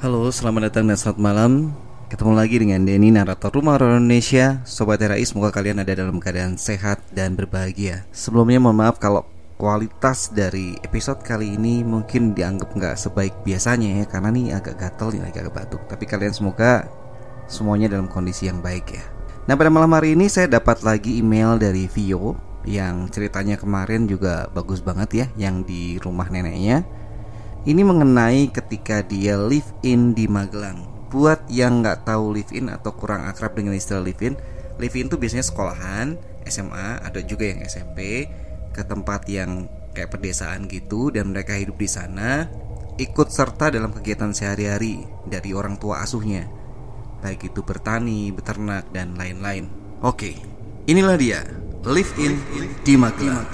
Halo, selamat datang dan selamat malam. Ketemu lagi dengan Denny, narator Rumah Horor Indonesia. Sobat RAI, semoga kalian ada dalam keadaan sehat dan berbahagia. Sebelumnya mohon maaf kalau kualitas dari episode kali ini mungkin dianggap nggak sebaik biasanya ya Karena nih agak gatel nih, agak batuk. Tapi kalian semoga semuanya dalam kondisi yang baik ya. Nah pada malam hari ini saya dapat lagi email dari Vio Yang ceritanya kemarin juga bagus banget ya Yang di rumah neneknya ini mengenai ketika dia live in di Magelang. Buat yang nggak tahu live in atau kurang akrab dengan istilah live in, live in tuh biasanya sekolahan, SMA, ada juga yang SMP ke tempat yang kayak pedesaan gitu dan mereka hidup di sana ikut serta dalam kegiatan sehari-hari dari orang tua asuhnya. Baik itu bertani, beternak dan lain-lain. Oke, inilah dia live in di Magelang.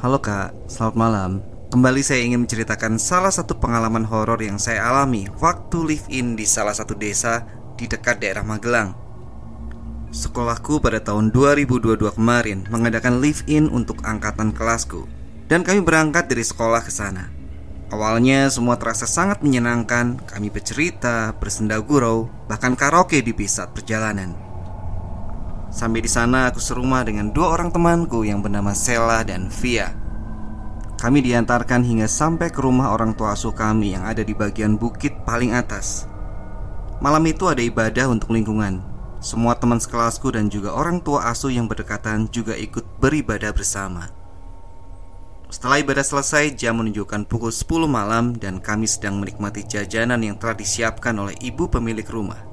Halo Kak, selamat malam. Kembali saya ingin menceritakan salah satu pengalaman horor yang saya alami waktu live in di salah satu desa di dekat daerah Magelang. Sekolahku pada tahun 2022 kemarin mengadakan live in untuk angkatan kelasku dan kami berangkat dari sekolah ke sana. Awalnya semua terasa sangat menyenangkan, kami bercerita, bersenda gurau, bahkan karaoke di saat perjalanan. Sampai di sana aku serumah dengan dua orang temanku yang bernama Sela dan Via. Kami diantarkan hingga sampai ke rumah orang tua asuh kami yang ada di bagian bukit paling atas. Malam itu ada ibadah untuk lingkungan. Semua teman sekelasku dan juga orang tua asuh yang berdekatan juga ikut beribadah bersama. Setelah ibadah selesai, jam menunjukkan pukul 10 malam dan kami sedang menikmati jajanan yang telah disiapkan oleh ibu pemilik rumah.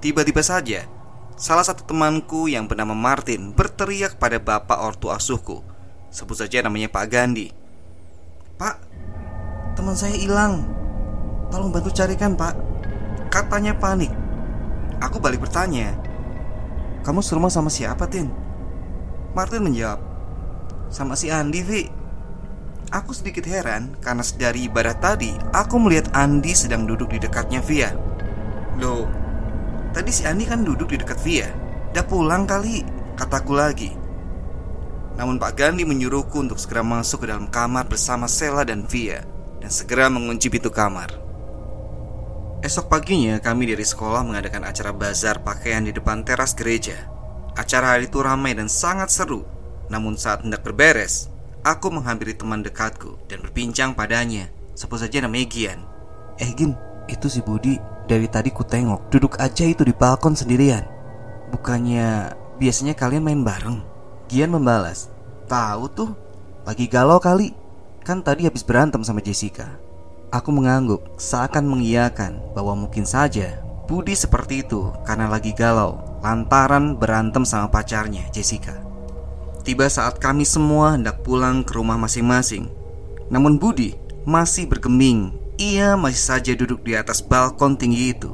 Tiba-tiba saja, salah satu temanku yang bernama Martin berteriak pada bapak ortu asuhku Sebut saja namanya Pak Gandhi. Pak, teman saya hilang. Tolong bantu carikan pak. Katanya panik. Aku balik bertanya Kamu serumah sama siapa Tin? Martin menjawab Sama si Andi Vi. Aku sedikit heran karena dari ibadah tadi Aku melihat Andi sedang duduk di dekatnya Via. Loh, tadi si Andi kan duduk di dekat Via? Udah pulang kali, kataku lagi namun Pak Gandhi menyuruhku untuk segera masuk ke dalam kamar bersama Sela dan Via dan segera mengunci pintu kamar. Esok paginya kami dari sekolah mengadakan acara bazar pakaian di depan teras gereja. Acara hari itu ramai dan sangat seru. Namun saat hendak berberes, aku menghampiri teman dekatku dan berbincang padanya. Sebut saja namanya Gian. Eh Gin, itu si Budi dari tadi ku tengok duduk aja itu di balkon sendirian. Bukannya biasanya kalian main bareng? Gian membalas, "Tahu tuh, lagi galau kali. Kan tadi habis berantem sama Jessica." Aku mengangguk, seakan mengiyakan bahwa mungkin saja Budi seperti itu karena lagi galau lantaran berantem sama pacarnya, Jessica. Tiba saat kami semua hendak pulang ke rumah masing-masing. Namun Budi masih bergeming. Ia masih saja duduk di atas balkon tinggi itu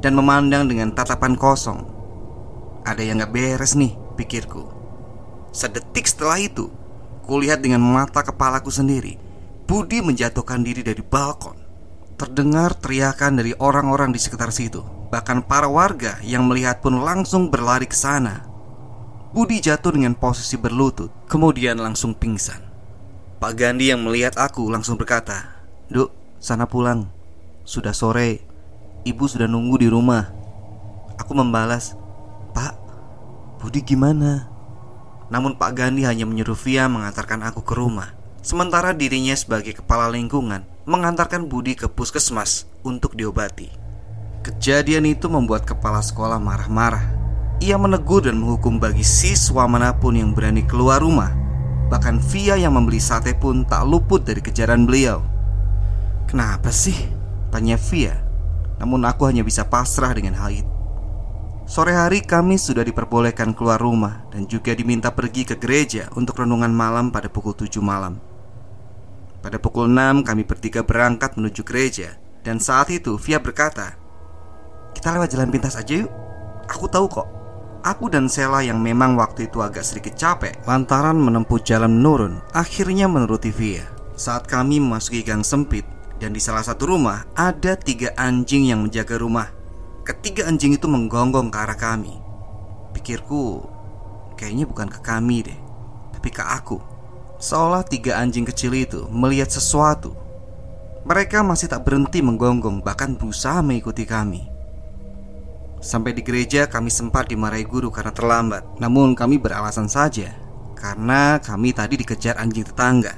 dan memandang dengan tatapan kosong. Ada yang gak beres nih, pikirku. Sedetik setelah itu, kulihat dengan mata kepalaku sendiri, Budi menjatuhkan diri dari balkon. Terdengar teriakan dari orang-orang di sekitar situ. Bahkan para warga yang melihat pun langsung berlari ke sana. Budi jatuh dengan posisi berlutut, kemudian langsung pingsan. Pak Gandhi yang melihat aku langsung berkata, "Duk, sana pulang. Sudah sore. Ibu sudah nunggu di rumah." Aku membalas, "Pak, Budi gimana?" Namun Pak Gandhi hanya menyuruh Via mengantarkan aku ke rumah. Sementara dirinya sebagai kepala lingkungan Mengantarkan Budi ke puskesmas untuk diobati. Kejadian itu membuat kepala sekolah marah-marah. Ia menegur dan menghukum bagi siswa mana pun yang berani keluar rumah. Bahkan Via yang membeli sate pun tak luput dari kejaran beliau. Kenapa sih? Tanya Via. Namun aku hanya bisa pasrah dengan hal itu Sore hari kami sudah diperbolehkan keluar rumah dan juga diminta pergi ke gereja untuk renungan malam pada pukul 7 malam. Pada pukul 6 kami bertiga berangkat menuju gereja dan saat itu Via berkata, "Kita lewat jalan pintas aja yuk. Aku tahu kok. Aku dan Sela yang memang waktu itu agak sedikit capek lantaran menempuh jalan menurun, akhirnya menuruti Via. Saat kami memasuki gang sempit dan di salah satu rumah ada tiga anjing yang menjaga rumah Ketiga anjing itu menggonggong ke arah kami. Pikirku, kayaknya bukan ke kami deh, tapi ke aku. Seolah tiga anjing kecil itu melihat sesuatu. Mereka masih tak berhenti menggonggong, bahkan berusaha mengikuti kami. Sampai di gereja, kami sempat dimarahi guru karena terlambat. Namun, kami beralasan saja karena kami tadi dikejar anjing tetangga.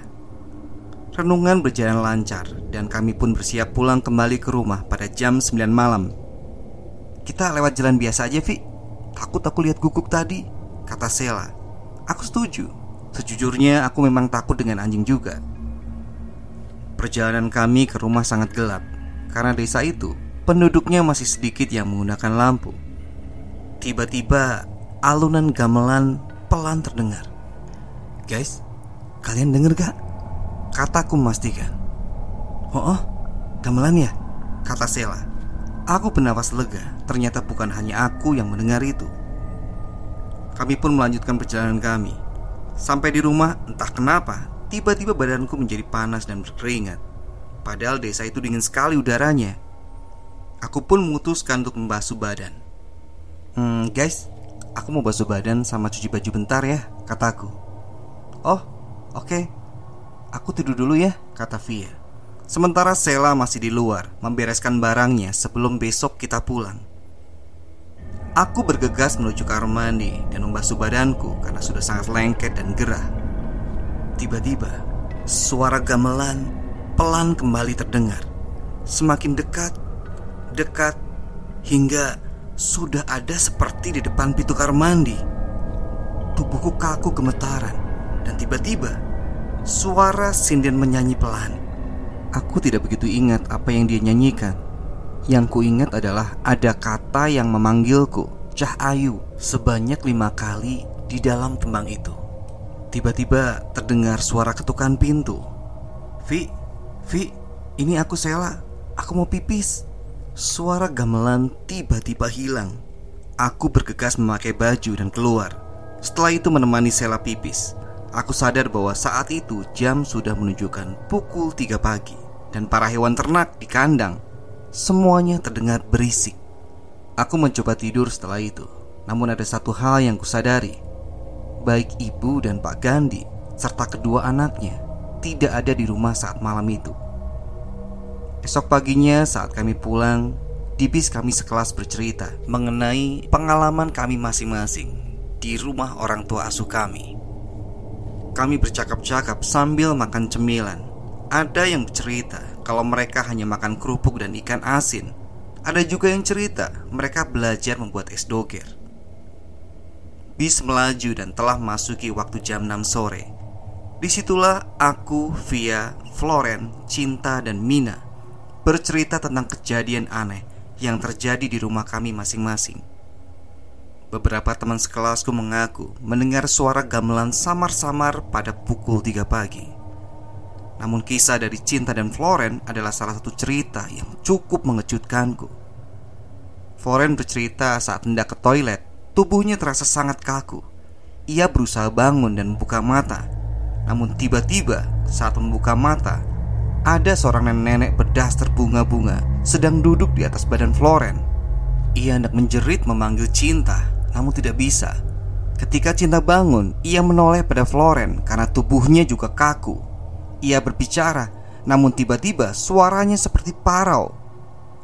Renungan berjalan lancar, dan kami pun bersiap pulang kembali ke rumah pada jam 9 malam. Kita lewat jalan biasa aja, Vi. Takut aku lihat guguk tadi, kata Sela. Aku setuju. Sejujurnya, aku memang takut dengan anjing juga. Perjalanan kami ke rumah sangat gelap karena desa itu penduduknya masih sedikit yang menggunakan lampu. Tiba-tiba alunan gamelan pelan terdengar. Guys, kalian denger gak? Kataku memastikan. Oh, oh, gamelan ya? Kata Sela. Aku bernafas lega. Ternyata bukan hanya aku yang mendengar itu. Kami pun melanjutkan perjalanan kami. Sampai di rumah, entah kenapa Tiba-tiba badanku menjadi panas dan berkeringat Padahal desa itu dingin sekali udaranya Aku pun memutuskan untuk membasuh badan Hmm guys Aku mau basuh badan sama cuci baju bentar ya Kataku Oh oke okay. Aku tidur dulu ya Kata Via Sementara Sela masih di luar Membereskan barangnya sebelum besok kita pulang Aku bergegas menuju kamar mandi dan membasuh badanku karena sudah sangat lengket dan gerah. Tiba-tiba, suara gamelan pelan kembali terdengar. Semakin dekat, dekat, hingga sudah ada seperti di depan pintu kamar mandi. Tubuhku kaku gemetaran, dan tiba-tiba suara sinden menyanyi pelan. Aku tidak begitu ingat apa yang dia nyanyikan. Yang ku ingat adalah ada kata yang memanggilku, Cah Ayu, sebanyak lima kali di dalam tembang itu. Tiba-tiba terdengar suara ketukan pintu. Vi, Vi, ini aku Sela. Aku mau pipis. Suara gamelan tiba-tiba hilang. Aku bergegas memakai baju dan keluar. Setelah itu menemani Sela pipis. Aku sadar bahwa saat itu jam sudah menunjukkan pukul 3 pagi dan para hewan ternak di kandang semuanya terdengar berisik. Aku mencoba tidur setelah itu. Namun ada satu hal yang kusadari baik ibu dan Pak Gandhi serta kedua anaknya tidak ada di rumah saat malam itu. Esok paginya saat kami pulang, di bis kami sekelas bercerita mengenai pengalaman kami masing-masing di rumah orang tua asuh kami. Kami bercakap-cakap sambil makan cemilan. Ada yang bercerita kalau mereka hanya makan kerupuk dan ikan asin. Ada juga yang cerita mereka belajar membuat es doger. Bis melaju dan telah masuki waktu jam 6 sore Di situlah aku, Via, Floren, Cinta, dan Mina Bercerita tentang kejadian aneh yang terjadi di rumah kami masing-masing Beberapa teman sekelasku mengaku mendengar suara gamelan samar-samar pada pukul 3 pagi Namun kisah dari Cinta dan Floren adalah salah satu cerita yang cukup mengejutkanku Floren bercerita saat hendak ke toilet Tubuhnya terasa sangat kaku. Ia berusaha bangun dan membuka mata. Namun tiba-tiba saat membuka mata, ada seorang nenek berdaster bunga-bunga sedang duduk di atas badan Floren. Ia hendak menjerit memanggil cinta, namun tidak bisa. Ketika cinta bangun, ia menoleh pada Floren karena tubuhnya juga kaku. Ia berbicara, namun tiba-tiba suaranya seperti parau,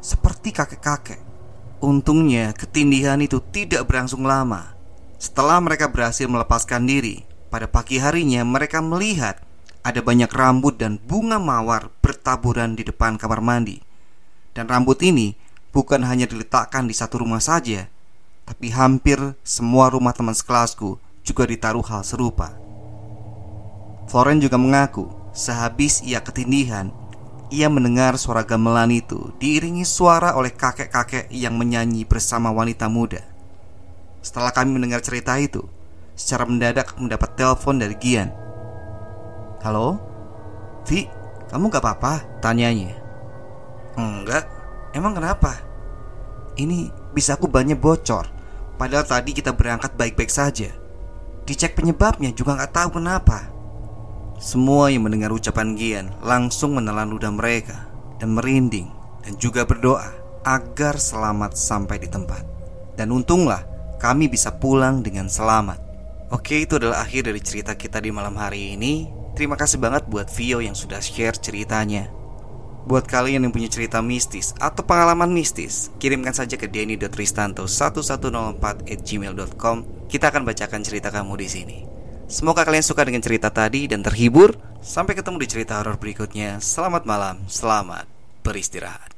seperti kakek-kakek. Untungnya ketindihan itu tidak berlangsung lama. Setelah mereka berhasil melepaskan diri Pada pagi harinya mereka melihat Ada banyak rambut dan bunga mawar bertaburan di depan kamar mandi. Dan rambut ini bukan hanya diletakkan di satu rumah saja Tapi hampir semua rumah teman sekelasku juga ditaruh hal serupa. Floren juga mengaku Sehabis ia ketindihan ia mendengar suara gamelan itu diiringi suara oleh kakek-kakek yang menyanyi bersama wanita muda. Setelah kami mendengar cerita itu, secara mendadak mendapat telepon dari Gian. Halo, Vi, kamu gak apa-apa? Tanyanya. Enggak, emang kenapa? Ini bisa aku banyak bocor. Padahal tadi kita berangkat baik-baik saja. Dicek penyebabnya juga gak tahu kenapa. Semua yang mendengar ucapan Gian langsung menelan ludah mereka dan merinding dan juga berdoa agar selamat sampai di tempat. Dan untunglah kami bisa pulang dengan selamat. Oke, itu adalah akhir dari cerita kita di malam hari ini. Terima kasih banget buat Vio yang sudah share ceritanya. Buat kalian yang punya cerita mistis atau pengalaman mistis, kirimkan saja ke denny.tristanto1104@gmail.com. Kita akan bacakan cerita kamu di sini. Semoga kalian suka dengan cerita tadi dan terhibur. Sampai ketemu di cerita horor berikutnya. Selamat malam, selamat beristirahat.